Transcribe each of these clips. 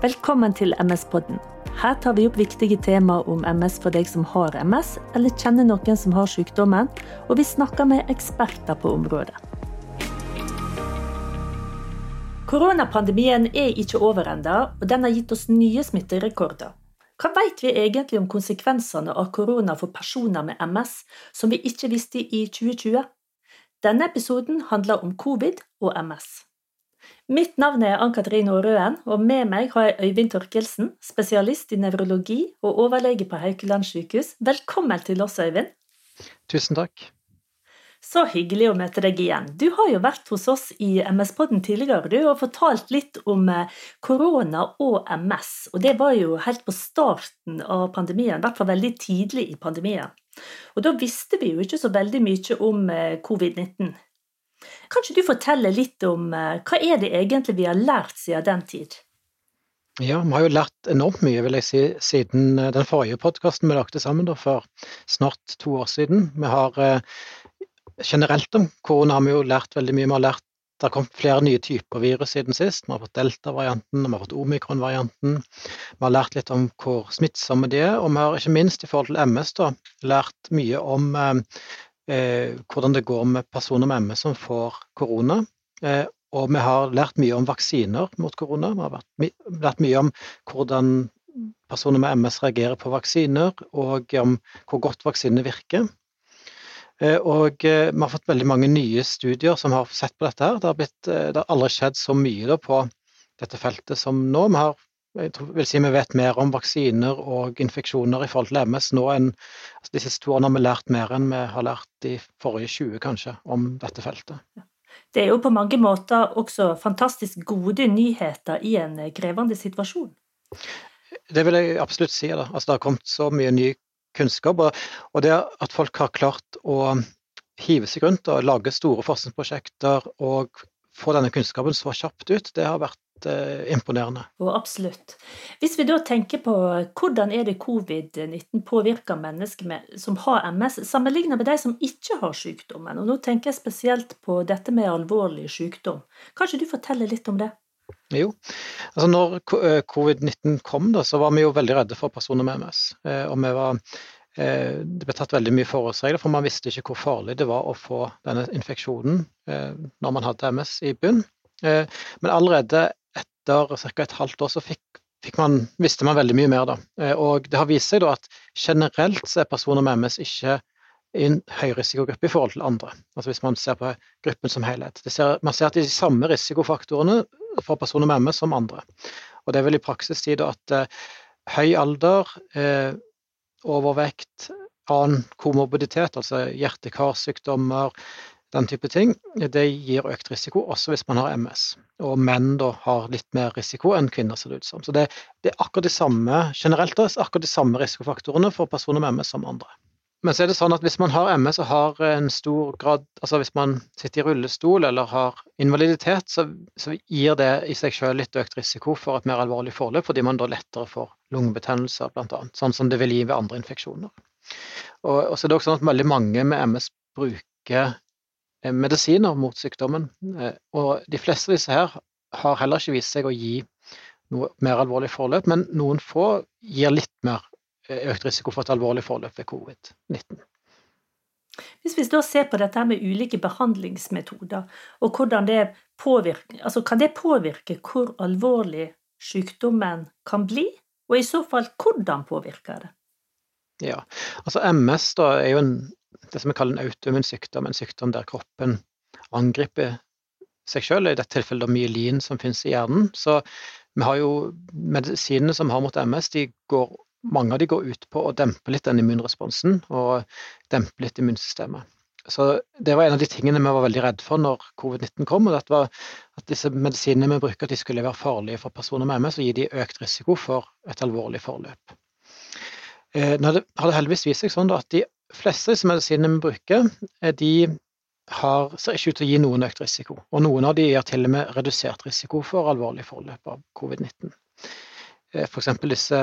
Velkommen til MS-podden. Her tar vi opp viktige temaer om MS for deg som har MS, eller kjenner noen som har sykdommen, og vi snakker med eksperter på området. Koronapandemien er ikke over ennå, og den har gitt oss nye smitterekorder. Hva vet vi egentlig om konsekvensene av korona for personer med MS, som vi ikke visste i 2020? Denne episoden handler om covid og MS. Mitt navn er Ann-Katrin Aarøen, og med meg har jeg Øyvind Torkelsen, spesialist i nevrologi og overlege på Haukeland sykehus. Velkommen til oss, Øyvind. Tusen takk. Så hyggelig å møte deg igjen. Du har jo vært hos oss i MS-podden tidligere du, og fortalt litt om eh, korona og MS. Og det var jo helt på starten av pandemien, i hvert fall veldig tidlig i pandemien. Og da visste vi jo ikke så veldig mye om eh, covid-19. Kan ikke du fortelle litt om eh, hva er det egentlig vi har lært siden den tid? Ja, vi har jo lært enormt mye, vil jeg si, siden eh, den forrige podkasten vi lagde sammen da, for snart to år siden. Vi har eh, generelt om korona har vi jo lært veldig mye. Vi har lært det har kommet flere nye typer virus siden sist. Vi har fått delta-varianten, vi har fått omikron-varianten. Vi har lært litt om hvor smittsomme de er, og vi har ikke minst i forhold til MS da, lært mye om hvordan det går med personer med MS som får korona. Eh, og vi har lært mye om vaksiner mot korona. Vi har lært mye om hvordan personer med MS reagerer på vaksiner, og om hvor godt vaksinene virker. Eh, og eh, vi har fått veldig mange nye studier som har sett på dette. her. Det har, blitt, eh, det har aldri skjedd så mye på dette feltet som nå. Vi har jeg vil si vi vet mer om vaksiner og infeksjoner i forhold til MS nå enn altså De siste to årene har vi lært mer enn vi har lært de forrige 20, kanskje, om dette feltet. Det er jo på mange måter også fantastisk gode nyheter i en krevende situasjon. Det vil jeg absolutt si. Da. Altså, det har kommet så mye ny kunnskap. Og det at folk har klart å hive seg rundt og lage store forskningsprosjekter og få denne kunnskapen så kjapt ut, det har vært eh, imponerende. Og absolutt. Hvis vi da tenker på hvordan er det covid-19 påvirker mennesker med, som har MS, sammenlignet med de som ikke har sykdommen, og nå tenker jeg spesielt på dette med alvorlig sykdom. Kan ikke du fortelle litt om det? Jo, altså når eh, covid-19 kom, da, så var vi jo veldig redde for personer med MS. Eh, og vi var eh, det ble tatt veldig mye forholdsregler, for man visste ikke hvor farlig det var å få denne infeksjonen når man hadde MS i bunn. Men allerede etter ca. et halvt år så fikk, fikk man, visste man veldig mye mer. Da. Eh, og det har vist seg da at generelt så er personer med MS ikke i en høyrisikogruppe i forhold til andre. Altså hvis man ser på gruppen som helhet. Ser, man ser at de samme risikofaktorene for personer med MS som andre. Og det vil i praksis si at eh, høy alder, eh, overvekt, annen komorbiditet, altså hjerte-karsykdommer, den type ting, det gir økt risiko, også hvis man har MS. Og menn da har litt mer risiko enn kvinner, ser det ut som. Så det, det er akkurat de samme generelt da, akkurat de samme risikofaktorene for personer med MS som andre. Men så er det sånn at hvis man har MS og har en stor grad Altså hvis man sitter i rullestol eller har invaliditet, så, så gir det i seg selv litt økt risiko for et mer alvorlig forløp, fordi man da lettere får lungebetennelser, bl.a. Sånn som det vil gi ved andre infeksjoner. Og, og så er det også sånn at veldig mange med MS bruker medisiner mot sykdommen. Eh, og de fleste av disse her har heller ikke vist seg å gi noe mer alvorlig forløp, men noen få gir litt mer eh, økt risiko for et alvorlig forløp ved covid-19. Hvis vi da ser på dette med ulike behandlingsmetoder, og hvordan det påvirker, altså kan det påvirke hvor alvorlig sykdommen kan bli, og i så fall hvordan påvirker det? Ja, altså MS da er jo en det som vi kaller en autoimmun sykdom, en sykdom der kroppen angriper seg selv, i dette tilfellet myelin som finnes i hjernen. Så vi har jo medisinene som har mot MS, de går, mange av de går ut på å dempe litt den immunresponsen og dempe litt immunsystemet. Så Det var en av de tingene vi var veldig redd for når covid-19 kom. og det var At disse medisinene vi bruker, at de skulle være farlige for personer med MS og gi de økt risiko for et alvorlig forløp. Eh, nå har det heldigvis vist seg sånn at de fleste medisinene vi bruker, eh, de har, ser ikke ut til å gi noen økt risiko. Og noen av de gir til og med redusert risiko for alvorlig forløp av covid-19. Eh, F.eks. disse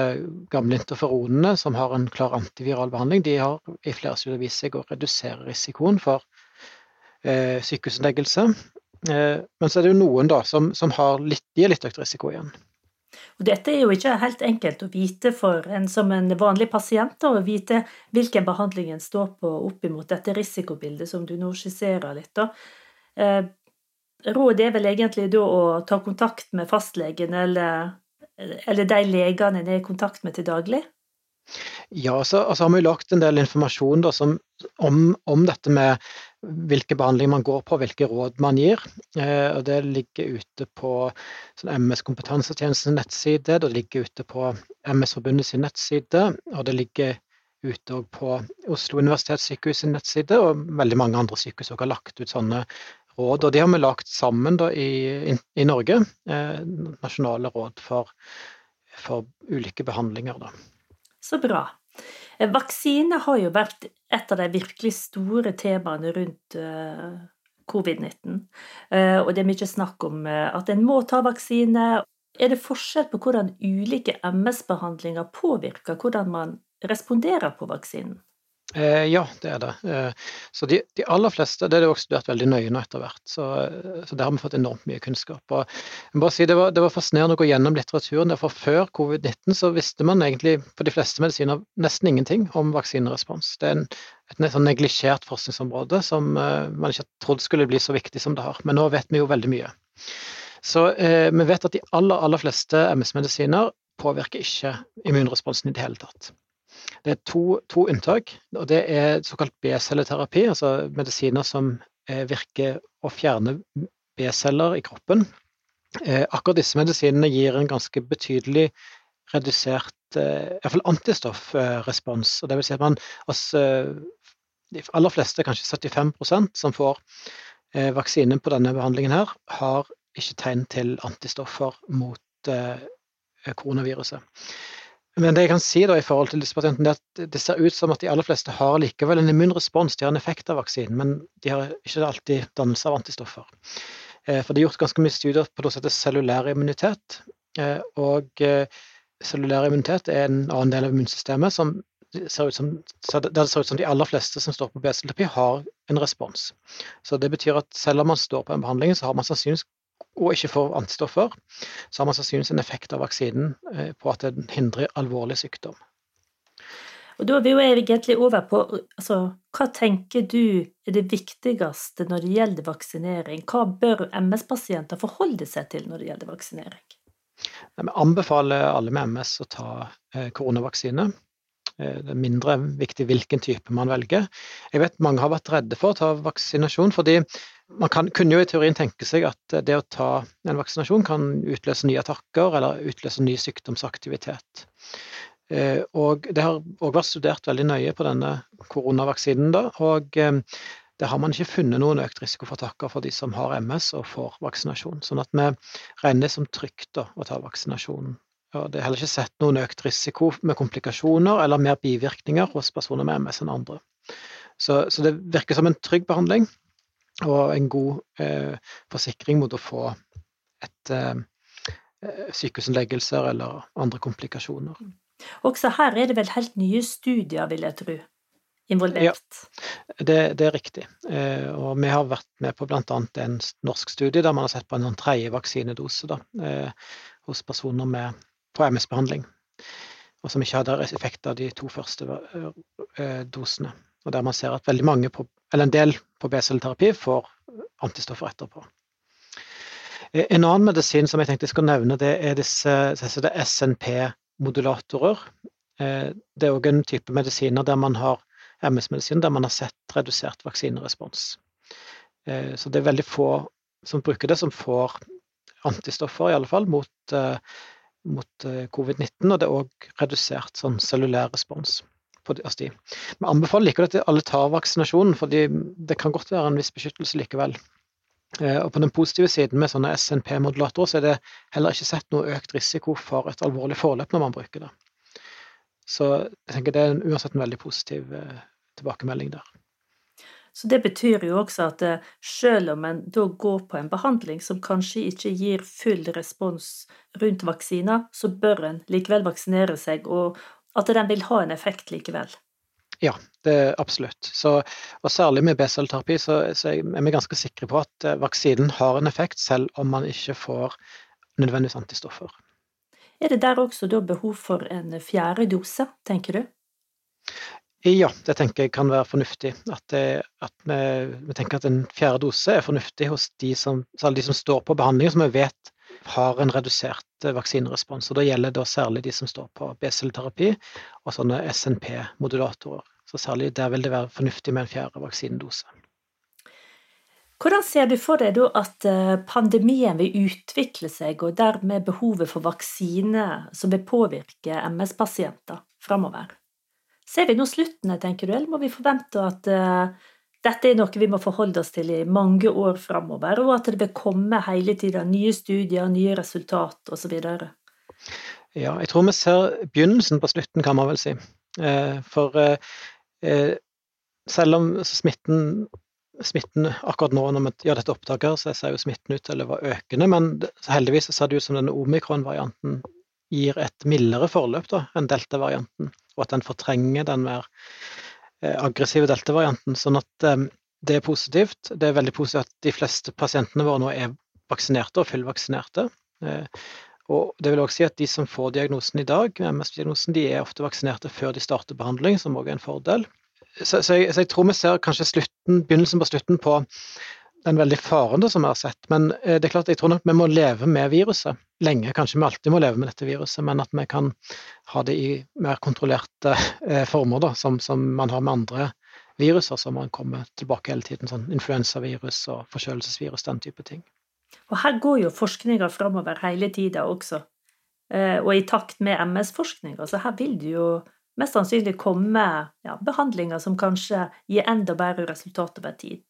gamle interferonene som har en klar antiviral behandling, de har i flere studier vist seg å redusere risikoen for eh, sykehusinnleggelse. Eh, men så er det jo noen da som, som litt, gir litt økt risiko igjen. Og dette er jo ikke helt enkelt å vite for en som en vanlig pasient, å vite hvilken behandling en står på opp imot dette risikobildet som du nå skisserer litt. da. Eh, rådet er vel egentlig da å ta kontakt med fastlegen eller, eller de legene en er i kontakt med til daglig? Ja, så altså har vi lagt en del informasjon da, som, om, om, dette med hvilke behandlinger man går på, hvilke råd man gir. Eh, og Det ligger ute på sånn MS Kompetansetjenestens nettside, det ligger ute på MS-forbundets nettside, og det ligger ute på Oslo universitetssykehus sin nettside, og veldig mange andre sykehus har lagt ut sånne råd. Og de har vi lagt sammen da, i, i, Norge, eh, nasjonale råd for, for ulike behandlinger. Da. Så bra. Eh, vaksine har jo vært et av de virkelig store temaene rundt uh, covid-19. Uh, og det er mye snakk om at en må ta vaksine. Er det forskjell på hvordan ulike MS-behandlinger påvirker hvordan man responderer på vaksinen? Eh, ja, det er det. Eh, så de, de, aller fleste Det er det også studert veldig nøye nå etter hvert. Så, så der har vi fått enormt mye kunnskap. Og si, det var, det var fascinerende å gå gjennom litteraturen. for Før covid-19 så visste man egentlig for de fleste medisiner nesten ingenting om vaksinerespons. Det er en, et sånn neglisjert forskningsområde som uh, man ikke trodde skulle bli så viktig som det har. Men nå vet vi jo veldig mye. Så eh, vi vet at de aller, aller fleste MS-medisiner påvirker ikke immunresponsen i det hele tatt. Det er to, to unntak, og det er såkalt B-celleterapi, altså medisiner som eh, virker å fjerne B-celler i kroppen. Eh, akkurat disse medisinene gir en ganske betydelig redusert eh, iallfall antistoffrespons. og det vil si at man, altså, De aller fleste, kanskje 75% som får vaksine på denne behandlingen, her, har ikke tegn til antistoffer mot koronaviruset. Men det jeg kan si da i forhold til disse pasientene, er at det ser ut som at de aller fleste har likevel en immunrespons. De har en effekt av vaksinen, men de har ikke alltid dannelse av antistoffer. Eh, for det er gjort ganske mye studier på det cellulær immunitet. Eh, og eh, cellulær immunitet er en annen del av immunsystemet som ser ut som, der det ser ut som de aller fleste som står på BCLP, har en respons. Så det betyr at selv om man står på en behandling, så har man sannsynligvis og ikke får antistoffer, så har man sannsynligvis en effekt av vaksinen eh, på at den hindrer alvorlig sykdom. Og Da er vi jo egentlig over på altså, hva tenker du er det viktigste når det gjelder vaksinering? Hva bør MS-pasienter forholde seg til når det gjelder vaksinering? Vi anbefaler alle med MS å ta eh, koronavaksine. Eh, det er mindre viktig hvilken type man velger. Jeg vet mange har vært redde for å ta vaksinasjon, fordi man kan, kunne jo i teorien tenke seg at det å ta en vaksinasjon kan utløse nye attakker eller utløse ny sykdomsaktivitet. Eh, og det har òg vært studert veldig nøye på denne koronavaksinen, da, og eh, det har man ikke funnet noen økt risiko for attakker for de som har MS og får vaksinasjon. Sånn at vi regner som trygt da, å ta vaksinasjonen. Og det er heller ikke sett noen økt risiko med komplikasjoner eller mer bivirkninger hos personer med MS enn andre. Så, så det virker som en trygg behandling og en god eh, forsikring mot å få et eh, sykehusinnleggelser eller andre komplikasjoner. Også her er det vel helt nye studier, vil jeg tro, involvert? Ja, det, det er riktig. Eh, og vi har vært med på bl.a. en norsk studie der man har sett på en tredje vaksinedose da, eh, hos personer med på MS-behandling, og som ikke hadde effekt av de to første eh, dosene. Og der man ser at veldig mange, på, eller en del på B-celleterapi, får antistoffer etterpå. Eh, en annen medisin som jeg tenkte jeg skal nevne, det er disse SNP-modulatorer. Eh, det er òg en type medisiner der man har MS-medisin der man har sett redusert vaksinerespons. Så det er veldig få som bruker det, som får antistoffer, i alle fall, mot mot eh, covid-19, og det er òg redusert sånn cellulær respons. På de. Vi anbefaler likevel at alle tar vaksinasjonen, for det kan godt være en viss beskyttelse likevel. Eh, og på den positive siden med sånne SNP-modulatorer, så er det heller ikke sett noe økt risiko for et alvorlig forløp når man bruker det. Så jeg tenker det er uansett en veldig positiv eh, tilbakemelding der. Så det betyr jo også at eh, selv om en da går på en behandling som kanskje ikke gir full respons rundt vaksiner, så bør en likevel vaksinere seg, og at den vil ha en effekt likevel. Ja, det absolutt. Så, og særlig med B-cellterapi så, så, er vi ganske sikre på at eh, vaksinen har en effekt, selv om man ikke får nødvendigvis antistoffer. Er det der også da behov for en fjerde dose, tenker du? Ja, det tenker jeg kan være fornuftig. At, det, at vi, vi, tenker at en fjerde dose er fornuftig hos de som, de som står på behandling, som vi vet har en redusert vaksinerespons. og Da gjelder det særlig de som står på B-celleterapi og sånne SNP-modulatorer. Så særlig der vil det være fornuftig med en fjerde vaksinedose. Hvordan ser du for deg at eh, pandemien vil utvikle seg, og dermed behovet for vaksine som vil påvirke MS-pasienter framover? Ser vi nå sluttene, tenker du, eller må vi forvente at uh, dette er noe vi må forholde oss til i mange år framover, og at det vil komme hele tida nye studier, nye resultat osv.? Ja, jeg tror vi ser begynnelsen på slutten, kan man vel si. Eh, for eh, selv om smitten smitten akkurat nå når vi gjør dette opptaket, så ser jo smitten ut til å være økende, men heldigvis ser det ut som denne omikron-varianten gir et mildere forløp da, enn delta-varianten, og at den fortrenger den mer eh, aggressive delta-varianten. Sånn at eh, det er positivt. Det er veldig positivt at de fleste pasientene våre nå er vaksinerte og fullvaksinerte. Eh, og det vil også si at de som får diagnosen i dag, MS-diagnosen, de er ofte vaksinerte før de starter behandling, som også er en fordel. Så, så, jeg, så, jeg, tror vi ser kanskje slutten, begynnelsen på slutten på den veldig faren som vi har sett. Men eh, det er klart, jeg tror nok vi må leve med viruset lenge. Kanskje vi alltid må leve med dette viruset, men at vi kan ha det i mer kontrollerte eh, former, da, som, som, man har med andre viruser som man kommer tilbake hele tiden. Sånn influensavirus og forkjølelsesvirus, den type ting. Og her går jo forskninga framover hele tida også, eh, og i takt med MS-forskninga, så her vil det jo mest sannsynlig komme ja, behandlinger som kanskje gir enda bedre resultat over tid.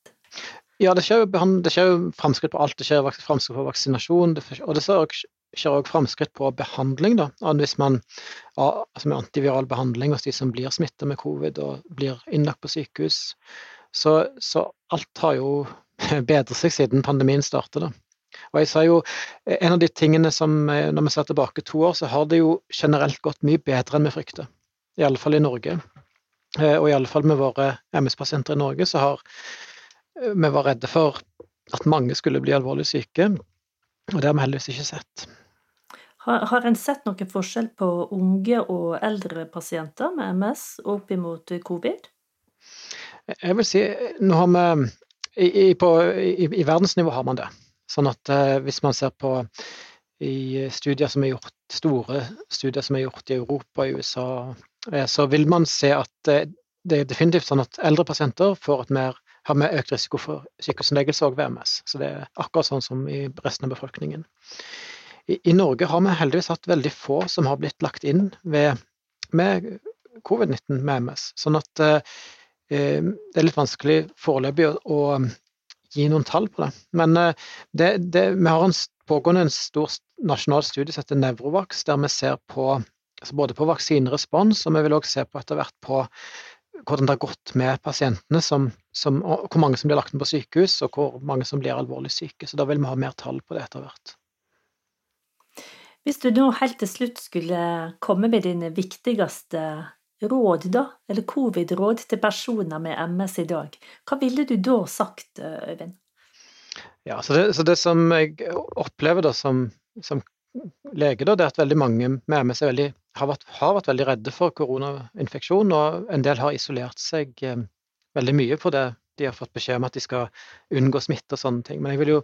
Ja, det skjer, det skjer jo framskritt på alt. Det skjer framskritt på vaksinasjon, og det skjer også framskritt på behandling. da, Hvis man altså med antiviral behandling hos de som blir smittet med covid og blir innlagt på sykehus. Så, så alt har jo bedret seg siden pandemien startet. da. Og jeg sa jo, En av de tingene som, eh, når vi ser tilbake to år, så har det jo generelt gått mye bedre enn vi frykter fall i Norge. Eh, og i alle fall med våre MS-pasienter i Norge, så har vi var redde for at mange skulle bli alvorlig syke, og det har vi heldigvis ikke sett. Har, har en sett noen forskjell på unge og eldre pasienter med MS opp imot covid? Jeg vil si, nå har vi i, på, i, i verdensnivå har man det. Sånn at eh, hvis man ser på i studier som er gjort, store studier som er gjort i Europa og USA Eh, så vil man se at eh, det er definitivt sånn at eldre pasienter får et mer, har vi økt risiko for sykehusinnleggelse og VMS. Så det er akkurat sånn som i resten av befolkningen. I, I, Norge har vi heldigvis hatt veldig få som har blitt lagt inn ved, med covid-19 med MS. Sånn at eh, eh, det er litt vanskelig foreløpig å, å, gi noen tall på det. Men eh, det, det, vi har en pågående en stor nasjonal studie som heter Nevrovax, der vi ser på altså både på vaksinerespons, og vi vil også se på etter hvert på hvordan det har gått med pasientene, som, som, hvor mange som blir lagt inn på sykehus, og hvor mange som blir alvorlig syke. Så da vil vi ha mer tall på det etter hvert. Hvis du nå helt til slutt skulle komme med dine viktigste råd, da, eller covid-råd til personer med MS i dag, hva ville du da sagt, Øyvind? Ja, så det, så det som jeg opplever da som, som lege, da, det er at veldig mange med MS veldig, har, vært, har, vært, veldig redde for koronainfeksjon, og en del har isolert seg eh, veldig mye for det. De har fått beskjed om at de skal unngå smitte og sånne ting. Men jeg vil jo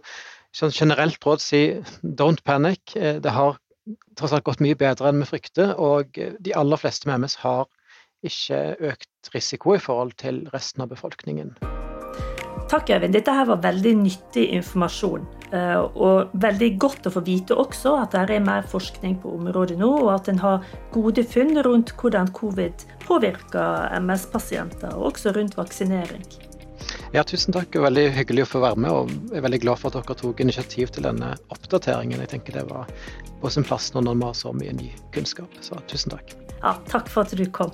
sånn generelt råd si don't panic. Eh, det har tross alt gått mye bedre enn vi frykter, og de aller fleste med MS har ikke økt risiko i forhold til resten av befolkningen. Takk, Øyvind. Dette her var veldig nyttig informasjon. Eh, og veldig godt å få vite også at det er mer forskning på området nå, og at en har gode funn rundt hvordan covid påvirker MS-pasienter, og også rundt vaksinering. Ja, tusen takk. Veldig hyggelig å få være med, og jeg er veldig glad for at dere tok initiativ til denne oppdateringen. Jeg tenker det var på sin plass nå når vi har så mye ny kunnskap. Så tusen takk. Ja, takk for at du kom.